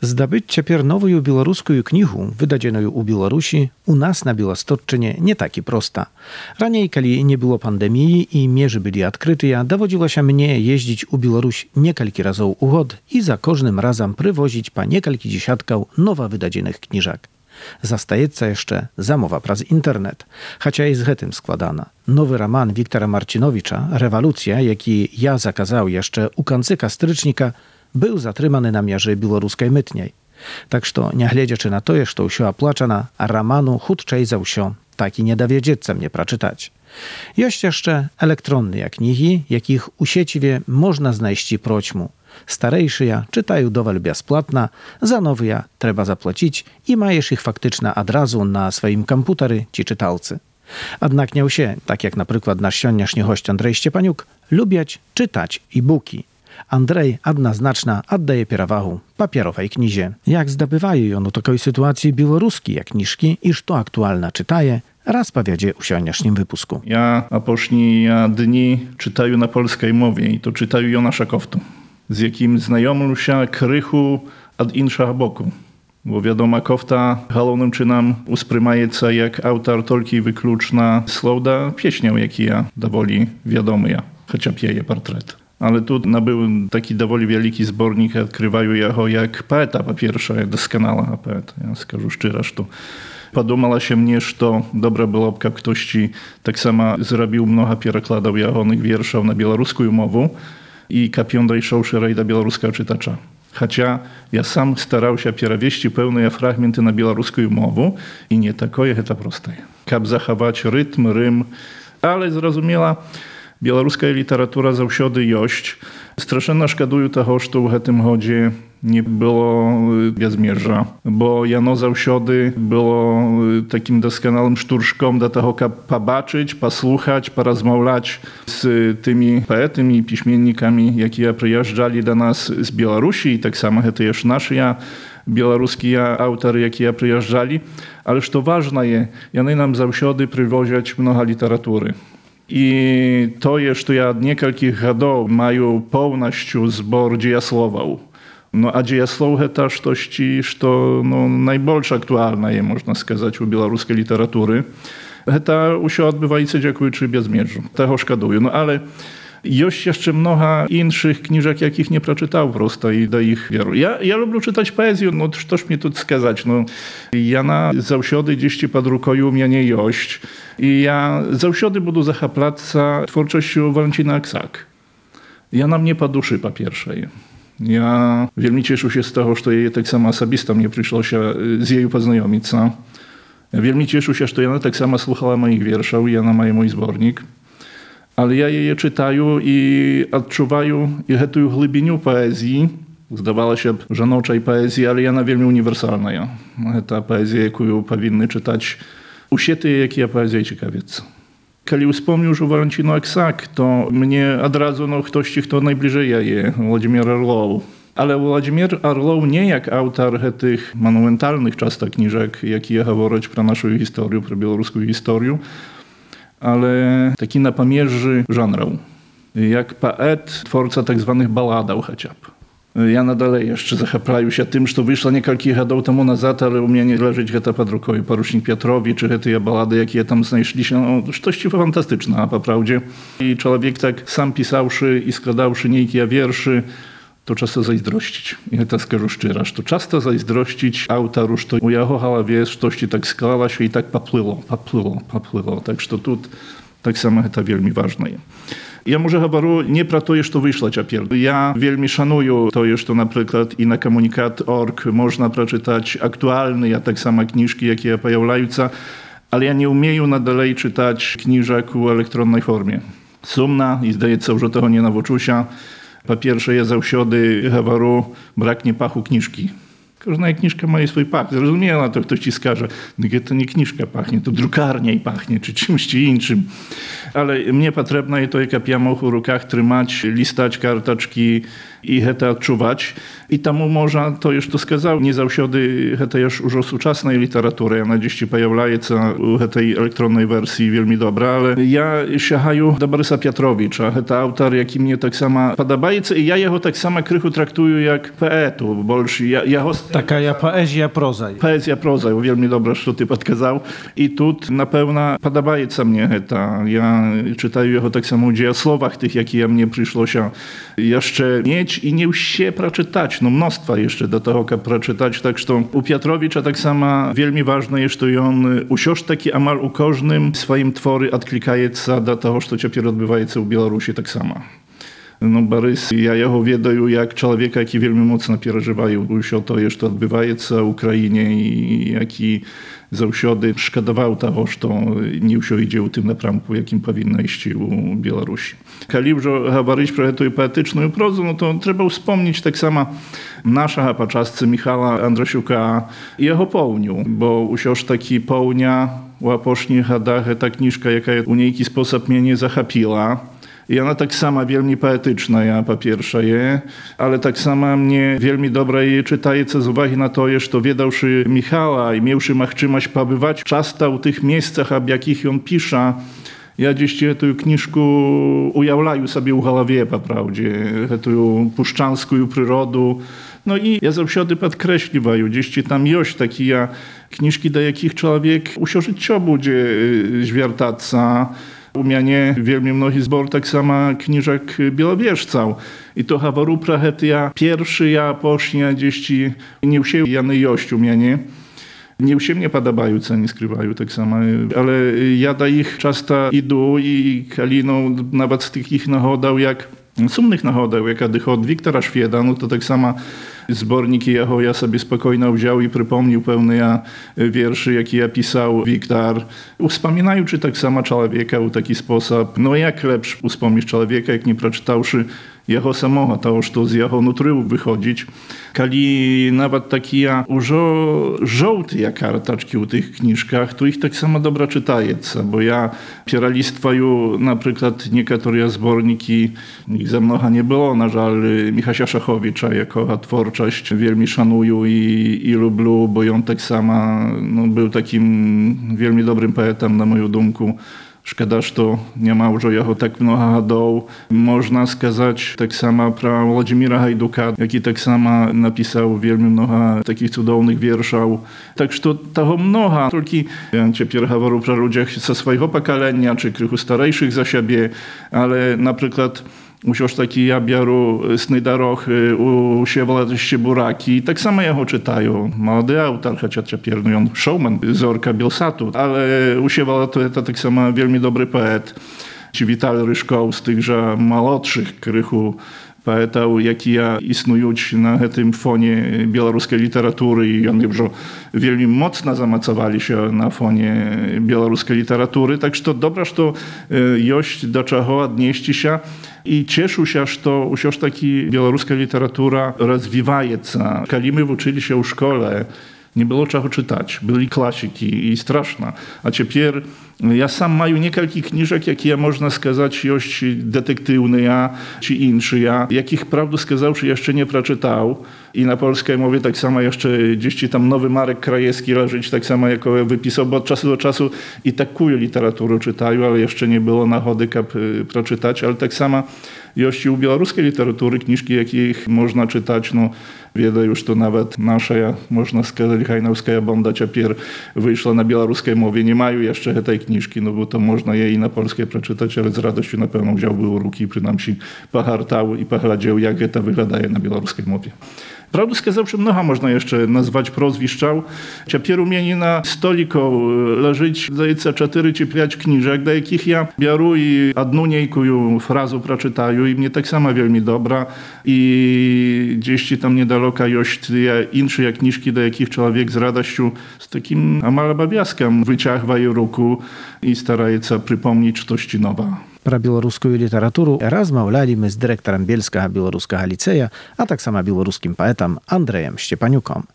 Здабыць цяпер новую беларускую кнігу, выдадзеную ў Беларусі, у нас на Беластотчыне не так і проста. Раней, калі не было пандэміі і межы былі адкрытыя, даводзілася мне ездзіць у Беларусь некалькі разоў у год і за кожным разам прывозіць па некалькі дзесяткаў нова выдадзеных кніжак. Застаецца яшчэ замова праз інтэрнэт. Хаця і з гэтым складана. Новы раман Віктара Марчінowicza, рэвалюцыя, які я заказаў яшчэ ў канцы кастрычніка, быў затрыманы на мяжы беларускай мытняй. Так што, нягледзячы на тое, што ўсё аплачана, раману хутчэй за ўсё так і не давядзецца мне прачытаць. Ёсць яшчэ электронныя кнігі, якіх у сеціве можна знайсці процьму. Старэйшыя чытаю доваль бясплатна, за новыя трэба заплаціць і маеш іх фактычна адразу на сваім кампутары ці чыталцы. Аднак не ўсе, так як, напрыклад, наш сённяшні госць Андрэй Сцепанюк, любяць чытаць і букі. Andrzej adnaznaczna oddaje перавагу папяровай кнізе. Як здабывае ён у такой сітуацыі беларускія кніжкі і што актуальна чытае, распавядзе ў сённяшнім выпуску. Ja апошнія дні чытаю на польскай мове і то чытаю Jona Szakowtu, z jakim znajomym się krychu od іншага боку. Бо вядома кофта галоўным чынам успрымаецца як аўтар толькі выключна слоўда песняў, якія даволі вядомыя, хаця б яе партрэт. ale tu nabył taki dowoli wielki zbornik, odkrywają jego jak poeta po pierwsze, jak doskonała poeta. Ja skażu szczerze, że to Подумала się mnie, że to dobra było, jak ktoś ci tak samo zrobił mnoha pierakladów jahonych wierszów na białoruską mowę i kapią dojszał szerej do białoruskiego czytacza. Chociaż ja sam starał się pierawieści pełne fragmenty na białoruską mowę i nie takoje to proste. Kap zachować rytm, rym, ale zrozumiała, Białoruska literatura zаўсёды ёсць. Страшэнна шкадую таго, што ў гэтым годзе не было бязмежжа, бо яно заўсёды было такім дасканалым штуршком да таго, каб пабачыць, паслухаць, паразмаўляць з тымі паэтамі і пісьменнікамі, якія прыязджалі да нас з Беларусі і таксама гэта яш нашыя беларускія аўтары, якія прыязджалі. Але што важнае, яны нам заўсёды прывозяць многа літаратуры. I to jest, że ja niekalkich gadów mają pełnością zbor dziejasłował. No a dziejasłow też to to no, najbardziej aktualne je, można сказать, u białoruskiej literatury. To się odbywa i dziękuję bezmierzu. Tego szkaduję. No ale jest jeszcze mnoha innych kniżek, jakich nie przeczytał prosto i do ich wieru. Ja, ja lubię czytać poezję, no toż mi tu skazać. No, ja na zawsiody gdzieś ci podrukoju mnie nie jość. I ja zawsiody budu zachaplać twórczością Walentina Aksak. Ja na mnie poduszy po pierwszej. Ja wielmi cieszę się z tego, że jej tak samo osobista mnie przyszło się z jej poznajomić. Ja wielmi cieszę się, że ona tak samo słuchała moich wierszów i ja na mój zbornik ale ja je czytają i odczuwają i tę głębieniu poezji. Zdawała się żenoczej poezji, ale ona wielmi uniwersalna. Ta poezja, jaką powinny czytać usiety, jakie poezja ciekawiec. Kiedy wspomniał, że Valentino Aksak, to mnie od razu no, ktoś, kto najbliżej je, Władimir Orlow. Ale Władimir Orlow nie jak autor tych monumentalnych czasta kniżek, jaki ja mówić pro naszą historię, pro białoruską historię, ale taki na pamierzy żanrą. Jak poet, twórca tak zwanych baladał chociaż. Ja nadal jeszcze zachaplaju się tym, że wyszła niekalki lat temu nazad, ale u mnie nie leżeć geta pod rukoj porucznik Piotrowi, czy te balady, jakie tam znaleźli się, no, coś fantastyczna, po prawdzie. I człowiek tak sam pisałszy i składałszy niejkie wierszy, to często zazdrościć. I to skażu szczerze, to często zazdrościć autoru, że u jego głowie coś tak sklała się i tak popłyło, popłyło, popłyło. Tak, że tu tak samo to wielmi ważne jest. Ja może говорю nie про to, że to wyszło ciapier. Ja wielmi szanuję to, że to na przykład i na komunikat.org można przeczytać aktualne, ja tak samo książki, jakie pojawiają ale ja nie umieję nadalej czytać książek w elektronnej formie. Sumna i zdaje się, że tego nie nauczył Po pierwsze jest zausiody hawaru braknie pachu kniżki. Każda no kniżka ma swój pach. Zrozumie na to, ktoś ci skaże. No to nie kniżka pachnie, to drukarnia i pachnie, czy czymś ci innym. Ale mnie potrzebna jest to, jak ja w rękach trzymać, listać kartaczki, i heta odczuwać. I temu można to już doskazało. Nie zausiody heta już użył współczesnej literatury. Ona dziś pojawiaje się u tej elektronnej wersji wielmi dobra, ale ja siahaju do Borysa Piotrowicza, heta autor, jaki mnie tak sama podobaje i ja jego tak samo krychu traktuję jak poetu, bolszy. Ja, ja host... Taka ja poezja prozaj. Poezja prozaj, wielmi dobra, co ty podkazał. I tu na pewno podobaje mnie heta. Ja czytaju jego tak samo o słowach tych, jakie ja mnie przyszło się jeszcze mieć, i nie się przeczytać. No mnóstwa jeszcze do tego przeczytać, tak że u Piotrowicza tak samo wielmi ważne jest to i on usiąść taki amal ukożnym swoim twory odklikajeca do tego, co teraz odbywa się w Białorusi tak samo. No Borys, ja jego wiedoju jak człowieka, jaki wielmi mocno przeżywają się to, co odbywa się w Ukrainie i jaki заўсёды шкадаваў таго што не ўсё ідзе ў тым напрамку якім павінна ісці ў беларусі калі ўжо гаварыць пра гэтую паэтычную прозу ну то трэба ўспомніць таксама нашага па частцы михала андрасюка яго поўню бо ўсё ж такі поўня у апошніх гадах гэта кніжка якая ў нейкі спосаб мяне захапіла I ona tak sama wielmi poetyczna, ja po pierwsze, ale tak sama mnie wielmi dobra jej czytajece z uwagi na to, że to wiedałszy Michała i miałszy machczymać pobywać czasta u tych miejscach, ab jakich on pisze, ja gdzieś tę kniżku ujawlaju sobie u głowie, prawdzie, tę puszczanską przyrodu. No i ja zawsze podkreśliwaju, gdzieś tam joś taki ja kniżki, do jakich człowiek usiorzyć będzie zwiertaca, u mianie wielmi mnohí zbor tak sama kniżek bielobieżcał. I to haworu prachet ja pierwszy ja pośnia dzieści nie usię jany jość u. Nie u mnie podobają, co nie skrywają tak samo, ale ja da ich często idu i kaliną nawet z tych ich nachodał, jak sumnych nachodał, jak Adychod Wiktora Szwieda, no to tak samo zborniki jaho ja sobie spokojno wziął i przypomnił pełny ja wierszy, jaki ja pisał Wiktor. Wspominają, czy tak sama człowieka w taki sposób. No jak lepszy wspomnisz człowieka, jak nie przeczytałszy яго самога того што з яго нутрыў выходзіць калі нават такія ўжо жоўтыя картачкі ў тых кніжках то іх таксама добра чытаецца бо я пералістваю напрыклад некаторыя зборнікі іх за многа не было на жаль михася шаховича якога творчасць вельмі шаную і, і люблю бо ён таксама ну, быў такім вельмі добрым паэтам на мою думку Szkoda, że nie ma już jego tak mnoha hadów. Można skazać tak samo pra Władimira Hajduka, jaki tak samo napisał wielmi mnoha takich cudownych wierszał. Tak, że tego mnoha. Tylko ja ciepierw haworu pra ludziach ze swojego pokolenia, czy krychu starejszych za siebie, ale na przykład Усё ж такі я бяру сны дарог у Всеволада Буракі. Таксама яго чытаю. Малады аўтар, хаця цяпер ну, ён шоуман зорка Белсату, але у Всеволад это таксама вельмі добры паэт. Ці Віталь Рыжкоў з тых жа малодшых крыху паэтаў, якія існуюць на гэтым фоне беларускай літаратуры і яны ўжо вельмі моцна замацаваліся на фоне беларускай літаратуры. Так што добра, што ёсць да чаго аднесціся, i cieszył się, że ўсё ж такі беларуская літаратура развіваецца. Калі мы вучылі się ў школе, nie było czego czytać. Byli klasyki i straszna. A ciepер ja sam maju niekalki kniżek, jakie ja można skazać iść detektywny ja, czy inszy ja, jakich prawdu skazał, czy jeszcze nie przeczytał. I na polskiej mowie tak samo jeszcze gdzieś tam nowy Marek Krajewski leżeć, tak samo jako wypisał, bo od czasu do czasu i takuję literaturę czytają, ale jeszcze nie było na chody kap y, przeczytać, ale tak samo jości u białoruskiej literatury, kniżki, jakich można czytać, no Ведаю, już to nawet nasza, można сказать, Hajnowska Bonda ciapier wyszła na białoruskiej mowie. Nie mają jeszcze tej kniżki, no bo to można jej na polskiej przeczytać, ale z radością na pewno wziąłby u ruki i przynajmniej pachartał i pachladział, jak to wygląda na białoruskiej mowie. Правду сказавши, много можна яшчэ назваць прозвішчаў. Цяпер у мяне на століку ляжыць, здаецца, 4 ці 5 кніжак, да якіх я бяру і адну нейкую фразу прачытаю і мне таксама вельмі добра. І дзесьці там недалёка ёсць тыя іншыя кніжкі, да якіх чалавек з радасцю з такім амаль абавязкам выцягвае руку і стараецца прыпомніць штосьці нова. Пра беларускую літаратуру размаўлялі мы з дырэктарам бельскага беларускага ліцэя, а таксама беларускім паэтам Андрэем Сцепанюком.